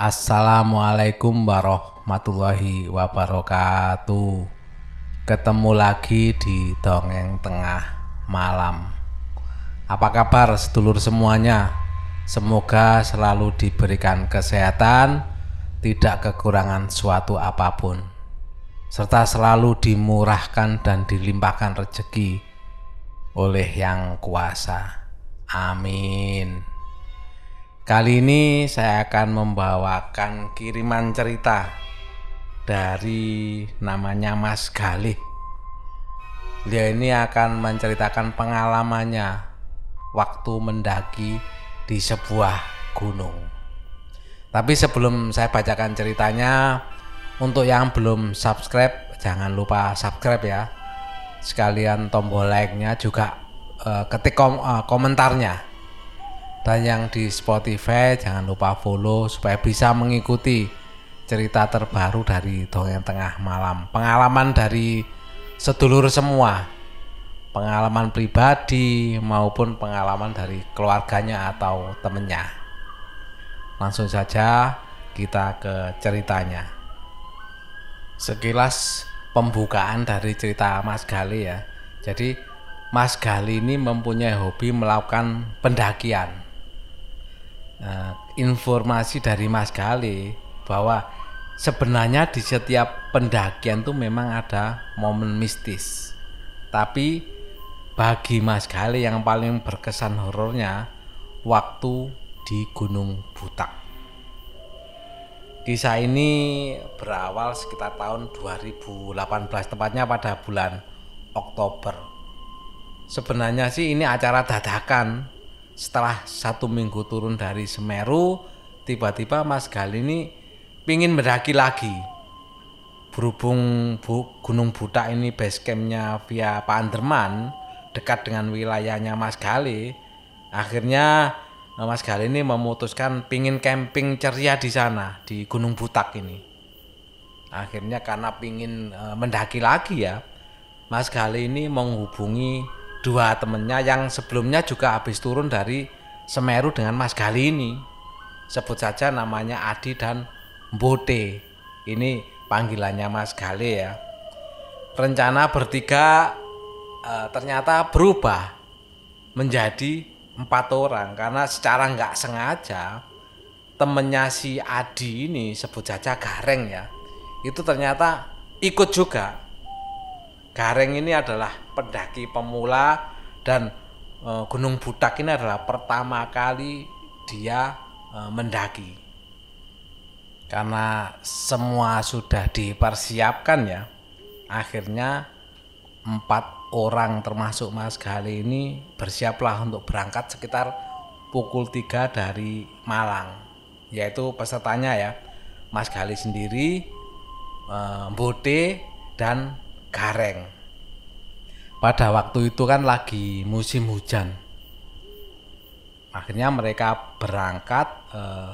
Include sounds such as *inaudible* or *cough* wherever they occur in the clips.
Assalamualaikum warahmatullahi wabarakatuh. Ketemu lagi di dongeng tengah malam. Apa kabar sedulur semuanya? Semoga selalu diberikan kesehatan, tidak kekurangan suatu apa pun, serta selalu dimurahkan dan dilimpahkan rezeki oleh Yang Kuasa. Amin. Kali ini saya akan membawakan kiriman cerita dari namanya Mas Galih. Beliau ini akan menceritakan pengalamannya waktu mendaki di sebuah gunung. Tapi sebelum saya bacakan ceritanya, untuk yang belum subscribe jangan lupa subscribe ya. Sekalian tombol like-nya juga uh, ketik uh, komentarnya dan yang di Spotify jangan lupa follow supaya bisa mengikuti cerita terbaru dari Dongeng Tengah Malam. Pengalaman dari sedulur semua. Pengalaman pribadi maupun pengalaman dari keluarganya atau temennya. Langsung saja kita ke ceritanya. Sekilas pembukaan dari cerita Mas Gali ya. Jadi Mas Gali ini mempunyai hobi melakukan pendakian Nah, informasi dari Mas Gali bahwa sebenarnya di setiap pendakian tuh memang ada momen mistis. Tapi bagi Mas Gali yang paling berkesan horornya waktu di Gunung Butak. Kisah ini berawal sekitar tahun 2018 tepatnya pada bulan Oktober. Sebenarnya sih ini acara dadakan setelah satu minggu turun dari Semeru tiba-tiba Mas Gal ini pingin mendaki lagi. Berhubung Bu, Gunung Butak ini base campnya via Panderman dekat dengan wilayahnya Mas Gali akhirnya eh, Mas Gali ini memutuskan pingin camping ceria di sana di Gunung Butak ini. Akhirnya karena pingin e, mendaki lagi ya Mas Gali ini menghubungi dua temennya yang sebelumnya juga habis turun dari Semeru dengan Mas Gali ini. Sebut saja namanya Adi dan Mbote. Ini panggilannya Mas Gali ya. Rencana bertiga e, ternyata berubah menjadi empat orang karena secara nggak sengaja temennya si Adi ini sebut saja Gareng ya itu ternyata ikut juga Gareng ini adalah pendaki pemula dan e, Gunung Butak ini adalah pertama kali dia e, mendaki. Karena semua sudah dipersiapkan ya. Akhirnya empat orang termasuk Mas Gali ini bersiaplah untuk berangkat sekitar pukul 3 dari Malang. Yaitu pesertanya ya. Mas Gali sendiri, e, Bote dan Gareng. Pada waktu itu kan lagi musim hujan. Akhirnya mereka berangkat eh,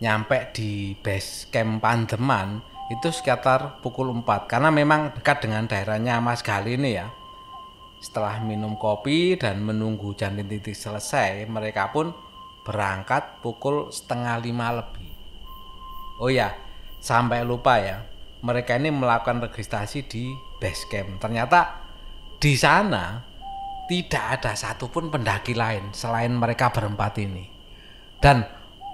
nyampe di base camp Pandeman itu sekitar pukul 4 karena memang dekat dengan daerahnya Mas Gali ini ya. Setelah minum kopi dan menunggu hujan titik selesai, mereka pun berangkat pukul setengah lima lebih. Oh ya, sampai lupa ya, mereka ini melakukan registrasi di base camp. Ternyata di sana tidak ada satupun pendaki lain selain mereka berempat ini. Dan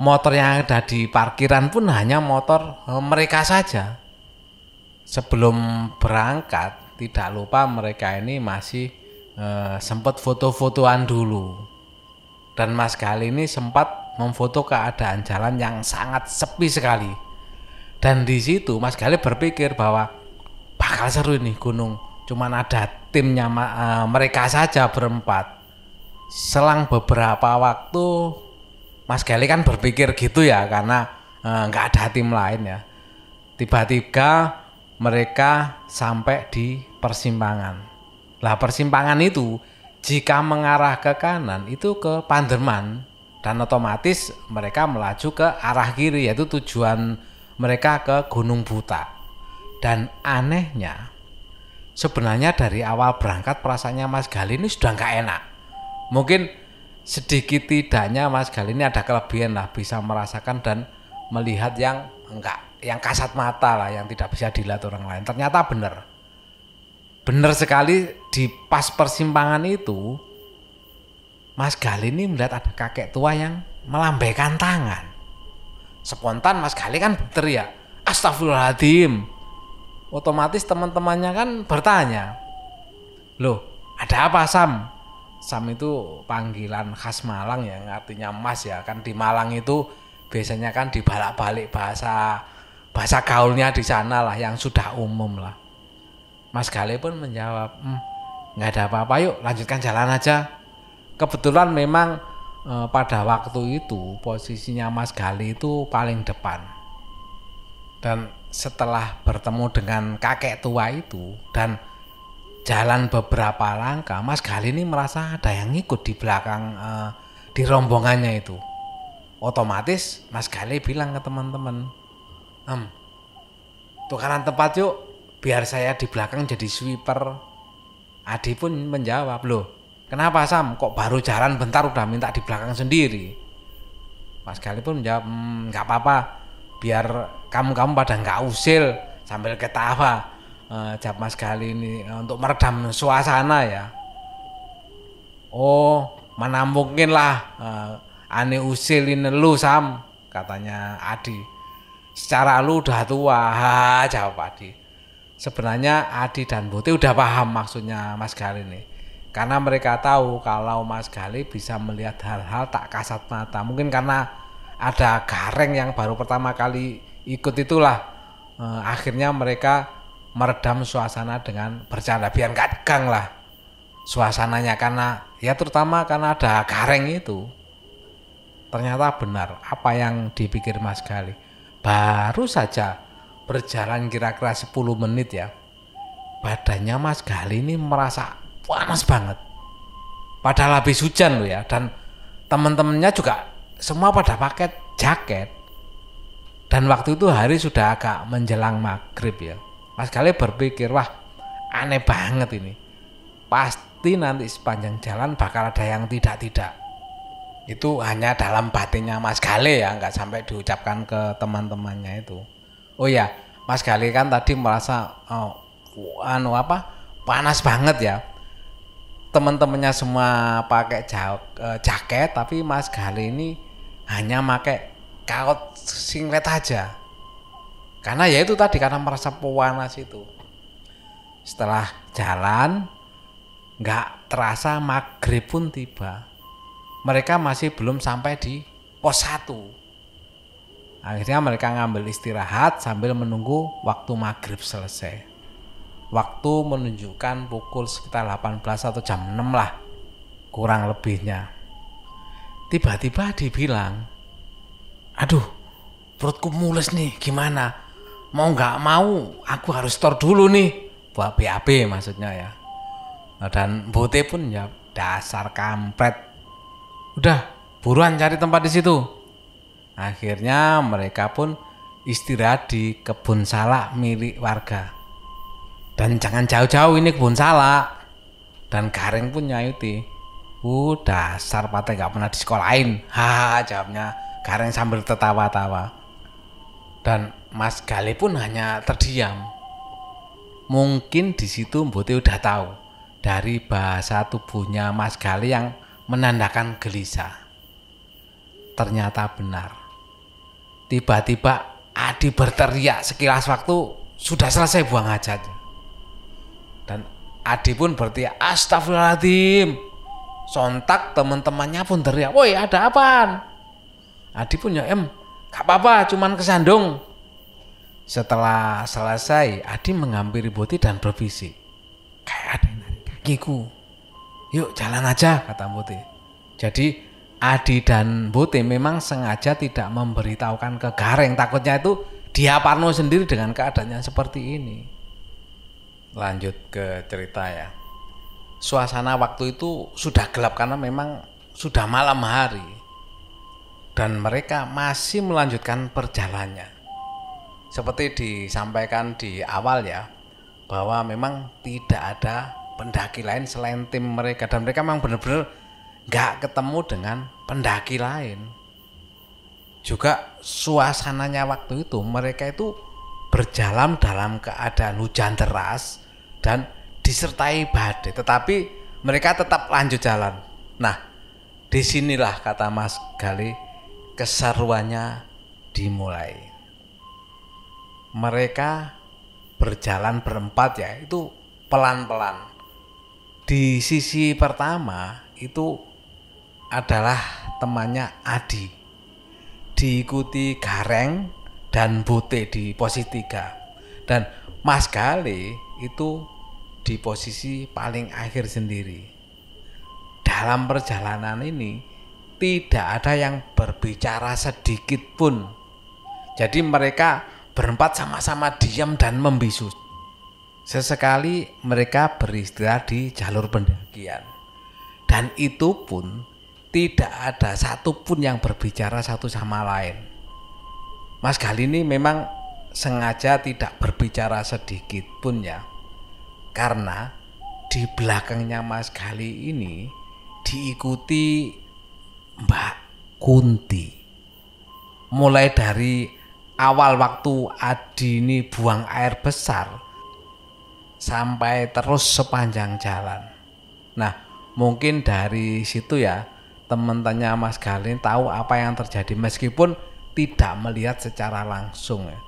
motor yang ada di parkiran pun hanya motor eh, mereka saja. Sebelum berangkat, tidak lupa mereka ini masih eh, sempat foto-fotoan dulu. Dan Mas Gali ini sempat memfoto keadaan jalan yang sangat sepi sekali. Dan di situ Mas Gali berpikir bahwa bakal seru ini gunung. Cuman ada timnya uh, mereka saja berempat. Selang beberapa waktu Mas Gali kan berpikir gitu ya karena eh, nggak uh, ada tim lain ya. Tiba-tiba mereka sampai di persimpangan. Lah persimpangan itu jika mengarah ke kanan itu ke Panderman. Dan otomatis mereka melaju ke arah kiri yaitu tujuan mereka ke Gunung Buta dan anehnya, sebenarnya dari awal berangkat perasaannya Mas Gali ini sudah nggak enak. Mungkin sedikit tidaknya Mas Gali ini ada kelebihan lah bisa merasakan dan melihat yang enggak yang kasat mata lah yang tidak bisa dilihat orang lain. Ternyata benar. Benar sekali di pas persimpangan itu Mas Gali ini melihat ada kakek tua yang melambaikan tangan. Spontan Mas Gali kan teriak Astagfirullahaladzim otomatis teman-temannya kan bertanya loh ada apa Sam? Sam itu panggilan khas Malang ya artinya Mas ya. Kan di Malang itu biasanya kan dibalak-balik bahasa bahasa gaulnya di sana lah yang sudah umum lah. Mas Gale pun menjawab hmm, nggak ada apa-apa yuk lanjutkan jalan aja. Kebetulan memang eh, pada waktu itu posisinya Mas Gali itu paling depan. Dan setelah bertemu dengan kakek tua itu dan jalan beberapa langkah Mas Gali ini merasa ada yang ikut di belakang uh, di rombongannya itu. Otomatis Mas Gali bilang ke teman-teman em tukaran tempat yuk biar saya di belakang jadi sweeper. Adi pun menjawab loh kenapa Sam? Kok baru jalan bentar udah minta di belakang sendiri? Mas Gali pun menjawab nggak hmm, apa-apa biar kamu-kamu pada nggak usil sambil ketawa. Uh, jawab Mas Gali ini uh, untuk meredam suasana ya. Oh mana mungkin lah. Uh, ane usilin lu Sam katanya Adi. Secara lu udah tua. Ha, jawab Adi. Sebenarnya Adi dan Buti udah paham maksudnya Mas Gali ini. Karena mereka tahu kalau Mas Gali bisa melihat hal-hal tak kasat mata. Mungkin karena ada gareng yang baru pertama kali ikut itulah. Eh, akhirnya mereka meredam suasana dengan bercanda. Biar nggak tegang lah suasananya karena ya terutama karena ada gareng itu. Ternyata benar apa yang dipikir Mas Gali? Baru saja berjalan kira-kira 10 menit ya badannya Mas Gali ini merasa panas banget. Padahal habis hujan loh ya dan teman-temannya juga semua pada pakai jaket. Dan waktu itu hari sudah agak menjelang maghrib ya. Mas Kale berpikir wah aneh banget ini. Pasti nanti sepanjang jalan bakal ada yang tidak-tidak. Itu hanya dalam batinnya Mas Gale ya nggak sampai diucapkan ke teman-temannya itu. Oh ya Mas Gale kan tadi merasa oh, anu apa panas banget ya teman-temannya semua pakai eh, jaket tapi Mas Gale ini hanya pakai kaot singlet aja. Karena ya itu tadi karena merasa pewanas itu. Setelah jalan nggak terasa maghrib pun tiba. Mereka masih belum sampai di pos 1 akhirnya mereka ngambil istirahat sambil menunggu waktu maghrib selesai waktu menunjukkan pukul sekitar 18 atau jam 6 lah kurang lebihnya. Tiba-tiba dibilang aduh perutku mules nih gimana? Mau nggak mau aku harus store dulu nih. Buat BAB maksudnya ya. Nah, dan Bote pun ya dasar kampret. Udah buruan cari tempat di situ. Akhirnya mereka pun istirahat di kebun salak milik warga dan jangan jauh-jauh ini kebun salak dan Gareng pun nyayuti Uh, dasar patah gak pernah di sekolahin. *laughs* Haha, jawabnya Gareng sambil tertawa-tawa. Dan Mas Gale pun hanya terdiam. Mungkin di situ Mbote udah tahu dari bahasa tubuhnya Mas Gale yang menandakan gelisah. Ternyata benar. Tiba-tiba Adi berteriak sekilas waktu sudah selesai buang hajat. Dan Adi pun berteriak, Astagfirullahaladzim, Sontak teman-temannya pun teriak, woi ada apaan? Adi pun ya em, gak apa-apa, cuman kesandung. Setelah selesai, Adi mengambil Boti dan berbisik. Kayak ada yang narik kakiku. Yuk jalan aja, kata Boti. Jadi Adi dan Bote memang sengaja tidak memberitahukan ke Gareng. Takutnya itu dia Parno sendiri dengan keadaannya seperti ini. Lanjut ke cerita ya. Suasana waktu itu sudah gelap karena memang sudah malam hari. Dan mereka masih melanjutkan perjalanannya. Seperti disampaikan di awal ya bahwa memang tidak ada pendaki lain selain tim mereka. Dan mereka memang benar-benar nggak ketemu dengan pendaki lain. Juga suasananya waktu itu mereka itu berjalan dalam keadaan hujan deras dan disertai badai. Tetapi mereka tetap lanjut jalan. Nah di sinilah kata Mas Gali keseruannya dimulai. Mereka berjalan berempat ya itu pelan-pelan. Di sisi pertama itu adalah temannya Adi. Diikuti Gareng dan Bote di posisi tiga. Dan Mas Gale itu di posisi paling akhir sendiri dalam perjalanan ini tidak ada yang berbicara sedikit pun jadi mereka berempat sama-sama diam dan membisu Sesekali mereka beristirahat di jalur pendakian. Dan itu pun tidak ada satupun yang berbicara satu sama lain. Mas Gali ini memang sengaja tidak berbicara sedikit pun ya. Karena di belakangnya Mas Gali ini diikuti Mbak Kunti. Mulai dari awal waktu Adi ini buang air besar sampai terus sepanjang jalan. Nah, mungkin dari situ ya teman-temannya Mas Galin tahu apa yang terjadi meskipun tidak melihat secara langsung ya.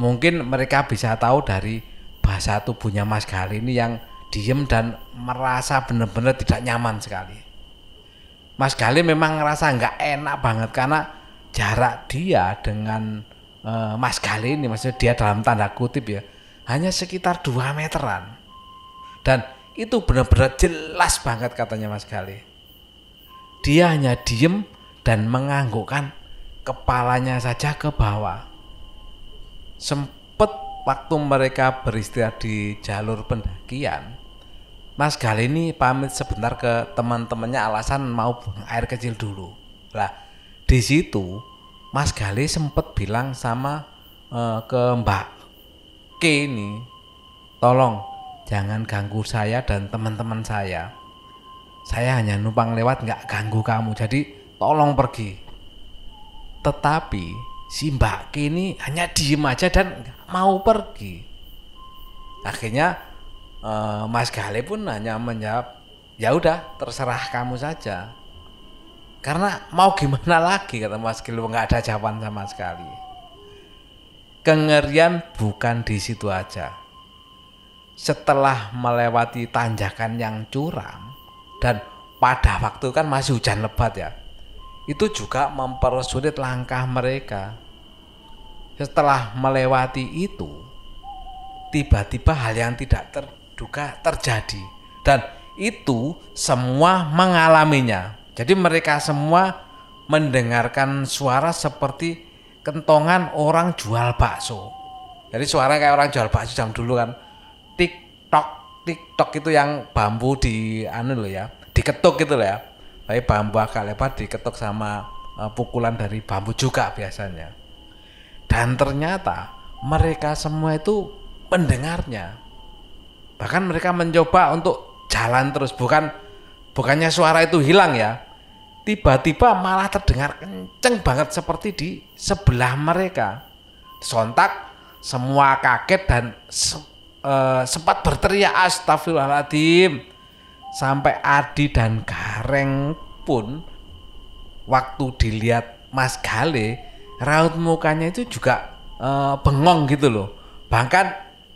Mungkin mereka bisa tahu dari bahasa tubuhnya Mas Galin ini yang diem dan merasa benar-benar tidak nyaman sekali. Mas Galin memang ngerasa nggak enak banget karena jarak dia dengan uh, Mas Galin ini maksudnya dia dalam tanda kutip ya hanya sekitar 2 meteran. Dan itu benar-benar jelas banget katanya Mas Gali. Dia hanya diem dan menganggukkan kepalanya saja ke bawah. Sempet waktu mereka beristirahat di jalur pendakian, Mas Gali ini pamit sebentar ke teman-temannya alasan mau buang air kecil dulu. Lah, di situ Mas Gali sempat bilang sama uh, ke Mbak Oke ini tolong jangan ganggu saya dan teman-teman saya. Saya hanya numpang lewat nggak ganggu kamu. Jadi tolong pergi. Tetapi si Mbak K ini hanya diem aja dan mau pergi akhirnya eh, Mas Gale pun hanya menjawab ya udah terserah kamu saja karena mau gimana lagi kata Mas Gale nggak ada jawaban sama sekali Kengerian bukan di situ aja. Setelah melewati tanjakan yang curam dan pada waktu kan masih hujan lebat ya. Itu juga mempersulit langkah mereka. Setelah melewati itu, tiba-tiba hal yang tidak terduga terjadi dan itu semua mengalaminya. Jadi mereka semua mendengarkan suara seperti kentongan orang jual bakso. Jadi suara kayak orang jual bakso jam dulu kan. Tik tok tik tok itu yang bambu di anu loh ya, diketuk gitu loh ya. Tapi bambu agak lebar diketuk sama uh, pukulan dari bambu juga biasanya. Dan ternyata mereka semua itu mendengarnya. Bahkan mereka mencoba untuk jalan terus, bukan bukannya suara itu hilang ya, tiba-tiba malah terdengar kenceng banget seperti di sebelah mereka. Sontak semua kaget dan se uh, sempat berteriak astagfirullahaladzim. Sampai Adi dan Gareng pun waktu dilihat Mas Gale raut mukanya itu juga uh, bengong gitu loh. Bahkan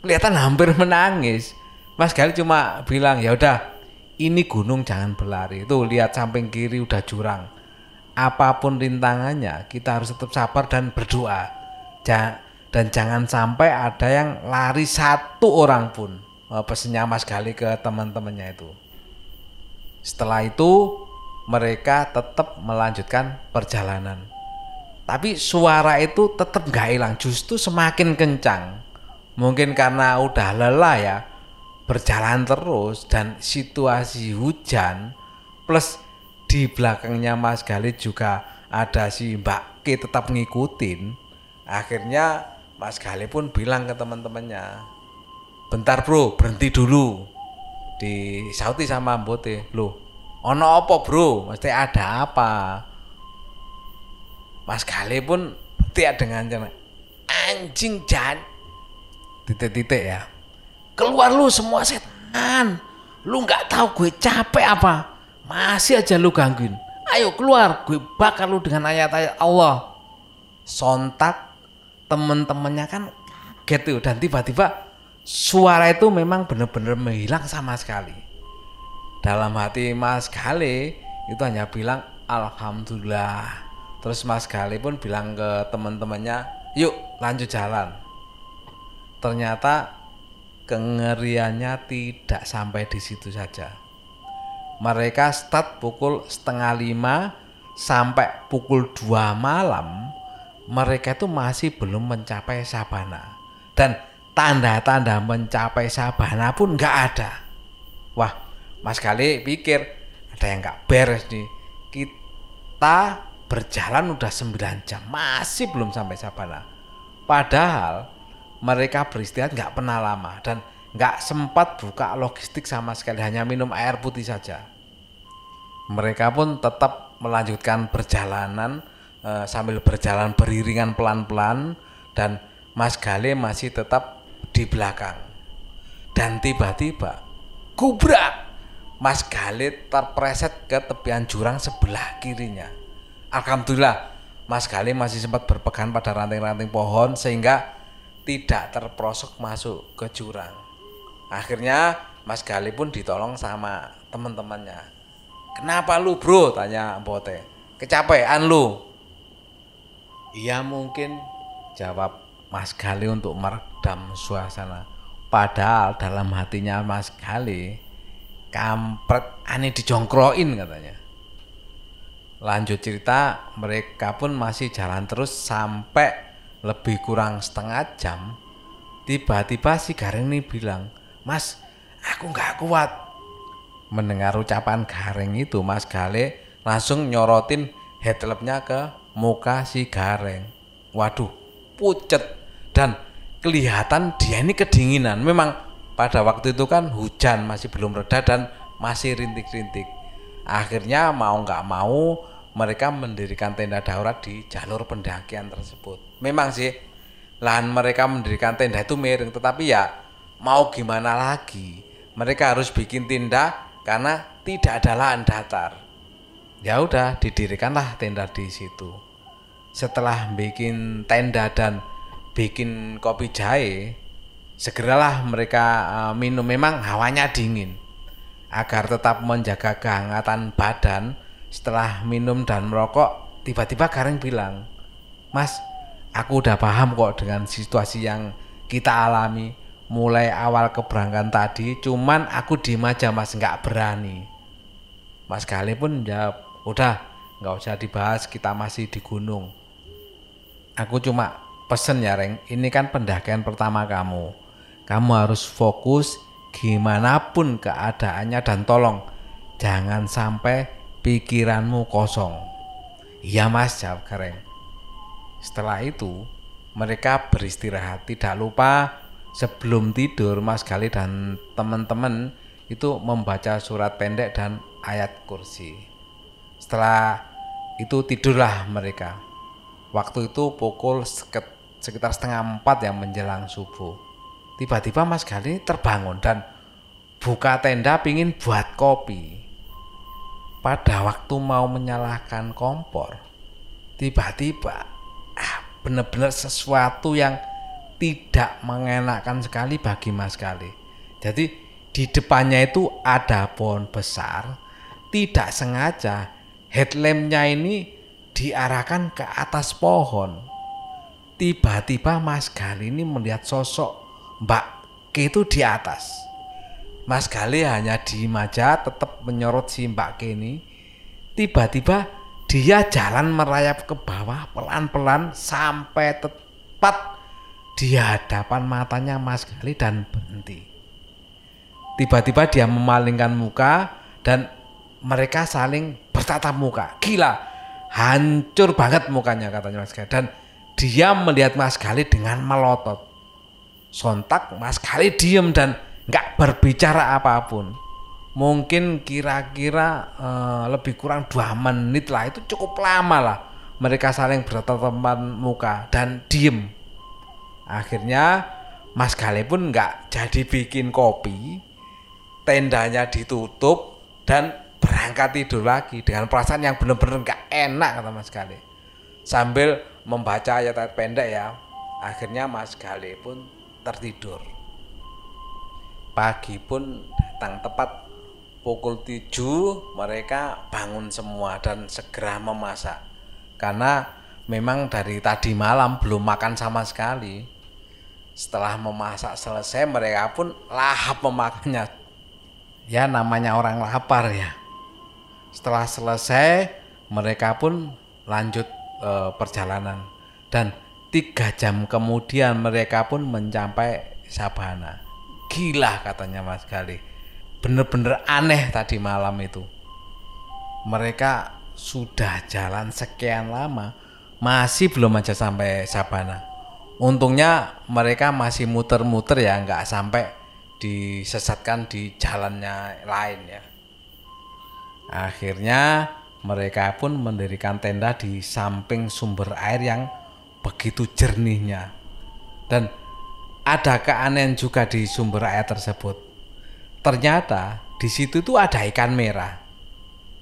kelihatan hampir menangis. Mas Gale cuma bilang ya udah ini gunung jangan berlari. Tuh lihat samping kiri udah jurang. Apa pun rintangannya, kita harus tetap sabar dan berdoa. dan jangan sampai ada yang lari satu orang pun. Oh, pesennya Mas Gali ke teman-temannya itu. Setelah itu mereka tetap melanjutkan perjalanan. Tapi suara itu tetap gak hilang, justru semakin kencang. Mungkin karena udah lelah ya, berjalan terus dan situasi hujan plus di belakangnya Mas Galit juga ada si Mbak K tetap ngikutin akhirnya Mas Galit pun bilang ke teman-temannya bentar bro berhenti dulu di sauti sama Mbote. Lo ono apa bro? Mesti ada apa? Mas Gale pun tiak dengan cara anjing jan. Titik-titik ya. Keluar lu semua setan. Lu nggak tahu gue capek apa. Masih aja lu gangguin. Ayo keluar gue bakar lu dengan ayat-ayat Allah. Sontak temen-temennya kan gitu dan tiba-tiba suara itu memang benar-benar menghilang sama sekali. Dalam hati Mas Gale itu hanya bilang Alhamdulillah. Terus Mas Gale pun bilang ke teman-temannya yuk lanjut jalan. Ternyata kengeriannya tidak sampai di situ saja. Mereka start pukul setengah lima sampai pukul dua malam. Mereka itu masih belum mencapai sabana. Dan tanda-tanda mencapai sabana pun nggak ada. Wah Mas Gale pikir ada yang nggak beres nih. Kita berjalan udah 9 jam masih belum sampai sabana. Padahal mereka beristirahat nggak pernah lama dan nggak sempat buka logistik sama sekali hanya minum air putih saja. Mereka pun tetap melanjutkan perjalanan e, sambil berjalan beriringan pelan-pelan dan Mas Gale masih tetap di belakang dan tiba-tiba kubrak Mas Galit terpreset ke tepian jurang sebelah kirinya. Alhamdulillah, Mas Galit masih sempat berpegang pada ranting-ranting pohon sehingga tidak terprosok masuk ke jurang. Akhirnya Mas Galit pun ditolong sama teman-temannya. Kenapa lu bro? Tanya Bote. Kecapean lu? Iya mungkin jawab Mas Gali untuk meredam suasana. Padahal dalam hatinya Mas Gali kampret aneh dijongkroin katanya. Lanjut cerita mereka pun masih jalan terus sampai lebih kurang setengah jam tiba-tiba si Gareng ini bilang mas aku nggak kuat. Mendengar ucapan Gareng itu mas Gale langsung nyorotin headlampnya ke muka si Gareng waduh pucet. Dan kelihatan dia ini kedinginan memang pada waktu itu kan hujan masih belum reda dan masih rintik-rintik. Akhirnya mau nggak mau mereka mendirikan tenda darurat di jalur pendakian tersebut. Memang sih lahan mereka mendirikan tenda itu miring, tetapi ya mau gimana lagi? Mereka harus bikin tenda karena tidak ada lahan datar. Ya udah didirikanlah tenda di situ. Setelah bikin tenda dan bikin kopi jahe, segeralah mereka uh, minum. Memang hawanya dingin. Agar tetap menjaga kehangatan badan setelah minum dan merokok tiba-tiba Gareng bilang Mas aku udah paham kok dengan situasi yang kita alami. Mulai awal keberangkatan tadi cuman aku diem aja mas nggak berani. Mas Gali pun jawab udah nggak usah dibahas kita masih di gunung. Aku cuma pesen ya Reng ini kan pendakian pertama kamu kamu harus fokus gimana pun keadaannya dan tolong jangan sampai pikiranmu kosong. Iya mas, jawab Kareng. Setelah itu mereka beristirahat. Tidak lupa sebelum tidur Mas Gali dan teman-teman itu membaca surat pendek dan ayat kursi. Setelah itu tidurlah mereka. Waktu itu pukul sekitar setengah empat yang menjelang subuh tiba-tiba Mas Gali terbangun dan buka tenda pingin buat kopi. Pada waktu mau menyalakan kompor, tiba-tiba ah, benar-benar sesuatu yang tidak mengenakan sekali bagi Mas Gali. Jadi di depannya itu ada pohon besar, tidak sengaja headlampnya ini diarahkan ke atas pohon. Tiba-tiba Mas Gali ini melihat sosok Mbak K itu di atas. Mas Gali hanya di aja tetap menyorot si Mbak K ini. Tiba-tiba dia jalan merayap ke bawah pelan-pelan sampai tepat di hadapan matanya Mas Gali dan berhenti. Tiba-tiba dia memalingkan muka dan mereka saling bertatap muka. Gila, hancur banget mukanya katanya Mas Gali. Dan dia melihat Mas Gali dengan melotot sontak Mas Kali diem dan nggak berbicara apa pun. Mungkin kira-kira uh, lebih kurang dua menit lah itu cukup lama lah. mereka saling bertatapan muka dan diem. Akhirnya Mas Gale pun nggak jadi bikin kopi, tendanya ditutup dan berangkat tidur lagi dengan perasaan yang benar-benar nggak enak kata Mas Gale. Sambil membaca ayat-ayat pendek ya, akhirnya Mas Gale pun tertidur. Pagi pun datang tepat pukul 7 mereka bangun semua dan segera memasak. Karena memang dari tadi malam belum makan sama sekali. Setelah memasak selesai mereka pun lahap memakannya. Ya namanya orang lapar ya. Setelah selesai mereka pun lanjut e, perjalanan dan tiga jam kemudian mereka pun mencapai Sabana gila katanya Mas Gali bener-bener aneh tadi malam itu. Mereka sudah jalan sekian lama, masih belum aja sampai Sabana. Untungnya mereka masih muter-muter ya, nggak sampai disesatkan di jalannya lain ya. Akhirnya mereka pun mendirikan tenda di samping sumber air yang begitu jernihnya. Dan ada keanehan juga di sumber air tersebut ternyata di situ tuh ada ikan merah.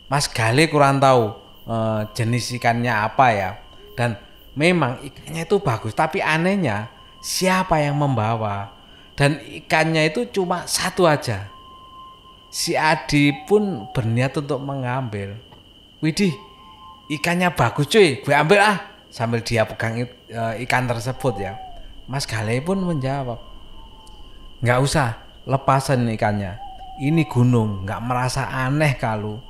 Mas Gale kurang tahu e, jenis ikannya apa ya. Dan memang ikannya itu bagus, tapi anehnya siapa yang membawa? Dan ikannya itu cuma satu aja. Si Adi pun berniat untuk mengambil. Widih, ikannya bagus cuy, gue ambil ah. Sambil dia pegang e, ikan tersebut ya. Mas Gale pun menjawab, nggak usah, lepasan ikannya. Ini gunung, nggak merasa aneh kalau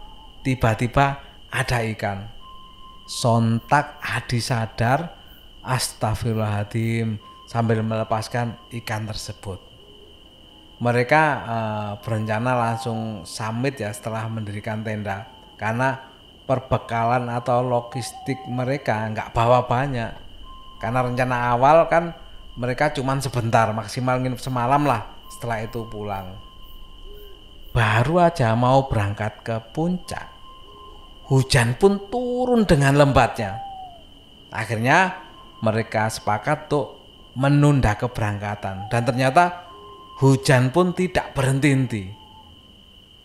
tiba-tiba ada ikan. Sontak Adi sadar, astagfirullahaladzim, sambil melepaskan ikan tersebut. Mereka uh, berencana langsung summit ya setelah mendirikan tenda, karena perbekalan atau logistik mereka nggak bawa banyak. Karena rencana awal kan mereka cuma sebentar, maksimal nginep semalam lah setelah itu pulang. Baru aja mau berangkat ke puncak, hujan pun turun dengan lembatnya. Akhirnya mereka sepakat untuk menunda keberangkatan dan ternyata hujan pun tidak berhenti-henti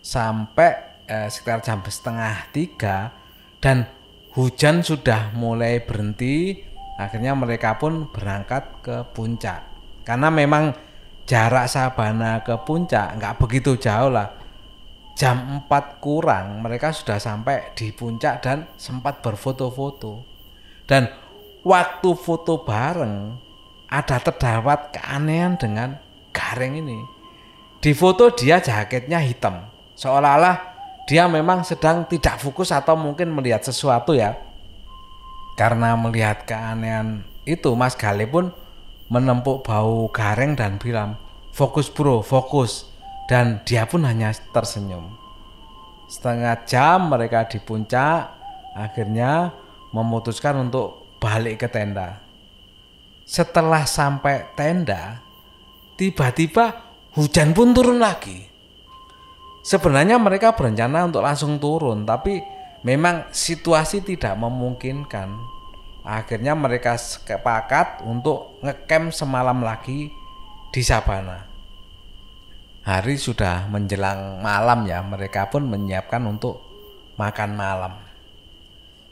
sampai eh, sekitar jam setengah tiga dan hujan sudah mulai berhenti. Akhirnya mereka pun berangkat ke puncak. Karena memang jarak Sabana ke puncak nggak begitu jauh lah. Jam 4 kurang mereka sudah sampai di puncak dan sempat berfoto-foto. Dan waktu foto bareng ada terdapat keanehan dengan Gareng ini. Di foto dia jaketnya hitam seolah-olah dia memang sedang tidak fokus atau mungkin melihat sesuatu ya karena melihat keanehan itu Mas Gale pun menempuk bau gareng dan bilang, fokus bro, fokus. Dan dia pun hanya tersenyum. Setengah jam mereka di puncak, akhirnya memutuskan untuk balik ke tenda. Setelah sampai tenda, tiba-tiba hujan pun turun lagi. Sebenarnya mereka berencana untuk langsung turun, tapi memang situasi tidak memungkinkan Akhirnya mereka sepakat untuk ngecamp semalam lagi di Sabana. Hari sudah menjelang malam ya, mereka pun menyiapkan untuk makan malam.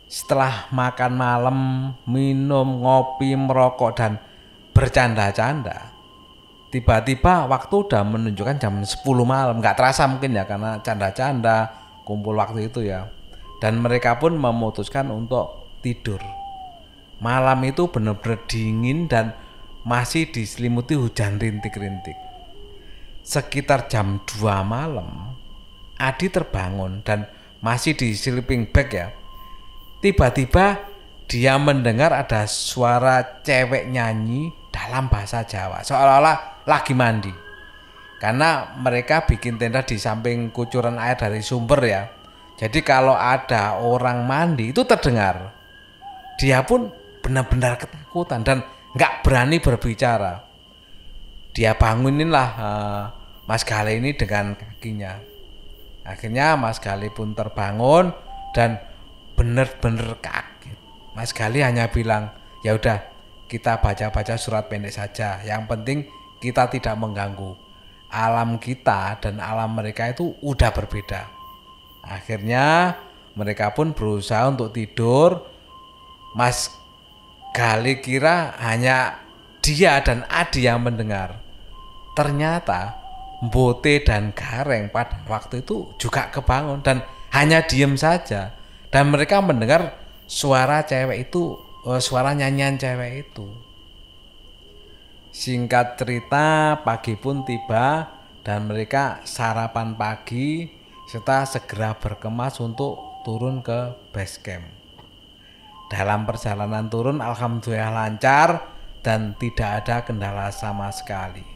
Setelah makan malam, minum, ngopi, merokok dan bercanda-canda, tiba-tiba waktu udah menunjukkan jam 10 malam. Nggak terasa mungkin ya karena canda-canda, kumpul waktu itu ya. Dan mereka pun memutuskan untuk tidur malam itu benar-benar dingin dan masih diselimuti hujan rintik-rintik. Sekitar jam 2 malam, Adi terbangun dan masih di sleeping bag ya. Tiba-tiba dia mendengar ada suara cewek nyanyi dalam bahasa Jawa, seolah-olah lagi mandi. Karena mereka bikin tenda di samping kucuran air dari sumber ya. Jadi kalau ada orang mandi itu terdengar. Dia pun benar-benar ketakutan dan nggak berani berbicara. Dia banguninlah uh, Mas Gale ini dengan kakinya. Akhirnya Mas Gale pun terbangun dan benar-benar kaget. Mas Gali hanya bilang ya udah kita baca-baca surat pendek saja yang penting kita tidak mengganggu alam kita dan alam mereka itu udah berbeda akhirnya mereka pun berusaha untuk tidur Mas Gali kira hanya dia dan Adi yang mendengar. Ternyata Mbote dan Gareng pada waktu itu juga kebangun dan hanya diem saja. Dan mereka mendengar suara cewek itu, eh, suara nyanyian cewek itu. Singkat cerita, pagi pun tiba dan mereka sarapan pagi serta segera berkemas untuk turun ke base camp. Dalam perjalanan turun alhamdulillah lancar dan tidak ada kendala sama sekali.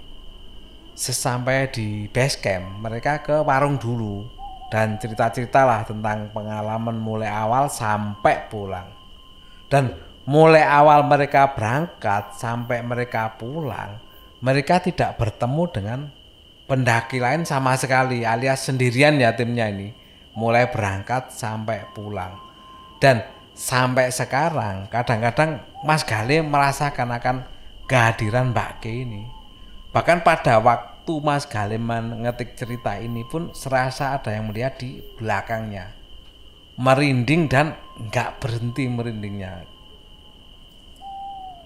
Sesampai di base camp, mereka ke warung dulu dan cerita-ceritalah tentang pengalaman mulai awal sampai pulang. Dan mulai awal mereka berangkat sampai mereka pulang, mereka tidak bertemu dengan pendaki lain sama sekali alias sendirian ya timnya ini mulai berangkat sampai pulang dan sampai sekarang kadang-kadang Mas Gale merasakan akan kehadiran Mbak Ke ini. Bahkan pada waktu Mas Gale mengetik cerita ini pun serasa ada yang melihat di belakangnya. Merinding dan nggak berhenti merindingnya.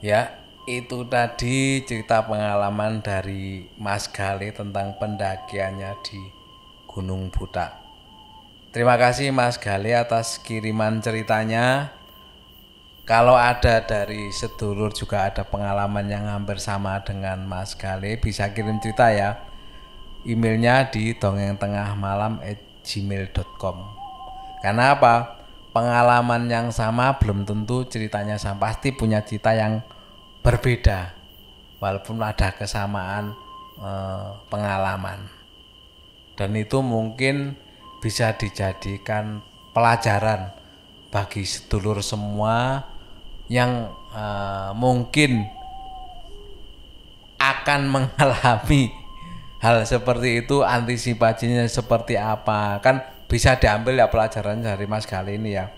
Ya, itu tadi cerita pengalaman dari Mas Gale tentang pendakiannya di Gunung Butak. Terima kasih Mas Gali atas kiriman ceritanya. Kalau ada dari sedulur juga ada pengalaman yang hampir sama dengan Mas Gali, bisa kirim cerita ya. Emailnya di dongengtengahmalam@gmail.com. Karena apa? Pengalaman yang sama belum tentu ceritanya sama, pasti punya cerita yang berbeda. Walaupun ada kesamaan eh, pengalaman. Dan itu mungkin bisa dijadikan pelajaran bagi sedulur semua yang uh, mungkin akan *laughs* mengalami hal seperti itu antisipasinya seperti apa kan bisa diambil ya pelajaran dari Mas Gali ini ya.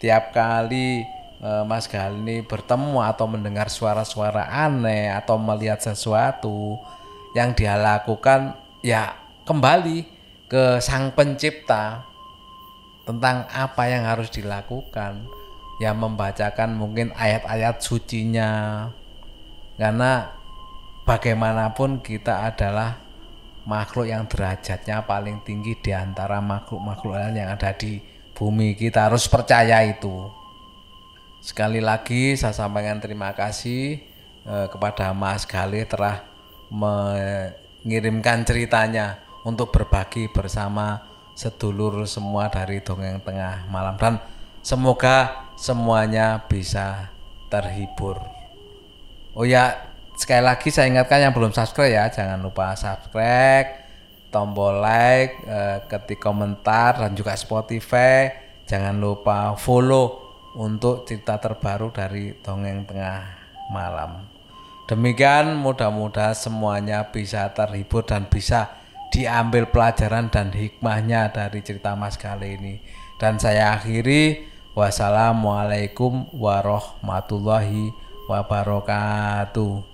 Tiap kali uh, Mas Gali ini bertemu atau mendengar suara-suara aneh atau melihat sesuatu yang dia lakukan ya kembali ke sang pencipta tentang apa yang harus dilakukan. Ya membacakan mungkin ayat-ayat sucinya. Karena bagaimanapun kita adalah makhluk yang derajatnya paling tinggi di antara makhluk-makhluk lain yang ada di bumi. Kita harus percaya itu. Sekali lagi saya sampaikan terima kasih eh, kepada Mas Galih telah mengirimkan ceritanya untuk berbagi bersama sedulur semua dari dongeng tengah malam. Dan semoga semuanya bisa terhibur. Oh ya, sekali lagi saya ingatkan yang belum subscribe ya, jangan lupa subscribe, tombol like, eh, ketik komentar dan juga Spotify. Jangan lupa follow untuk cerita terbaru dari dongeng tengah malam. Demikian mudah-mudahan semuanya bisa terhibur dan bisa diambil pelajaran dan hikmahnya dari cerita Mas kali ini. Dan saya akhiri wassalamualaikum warahmatullahi wabarakatuh.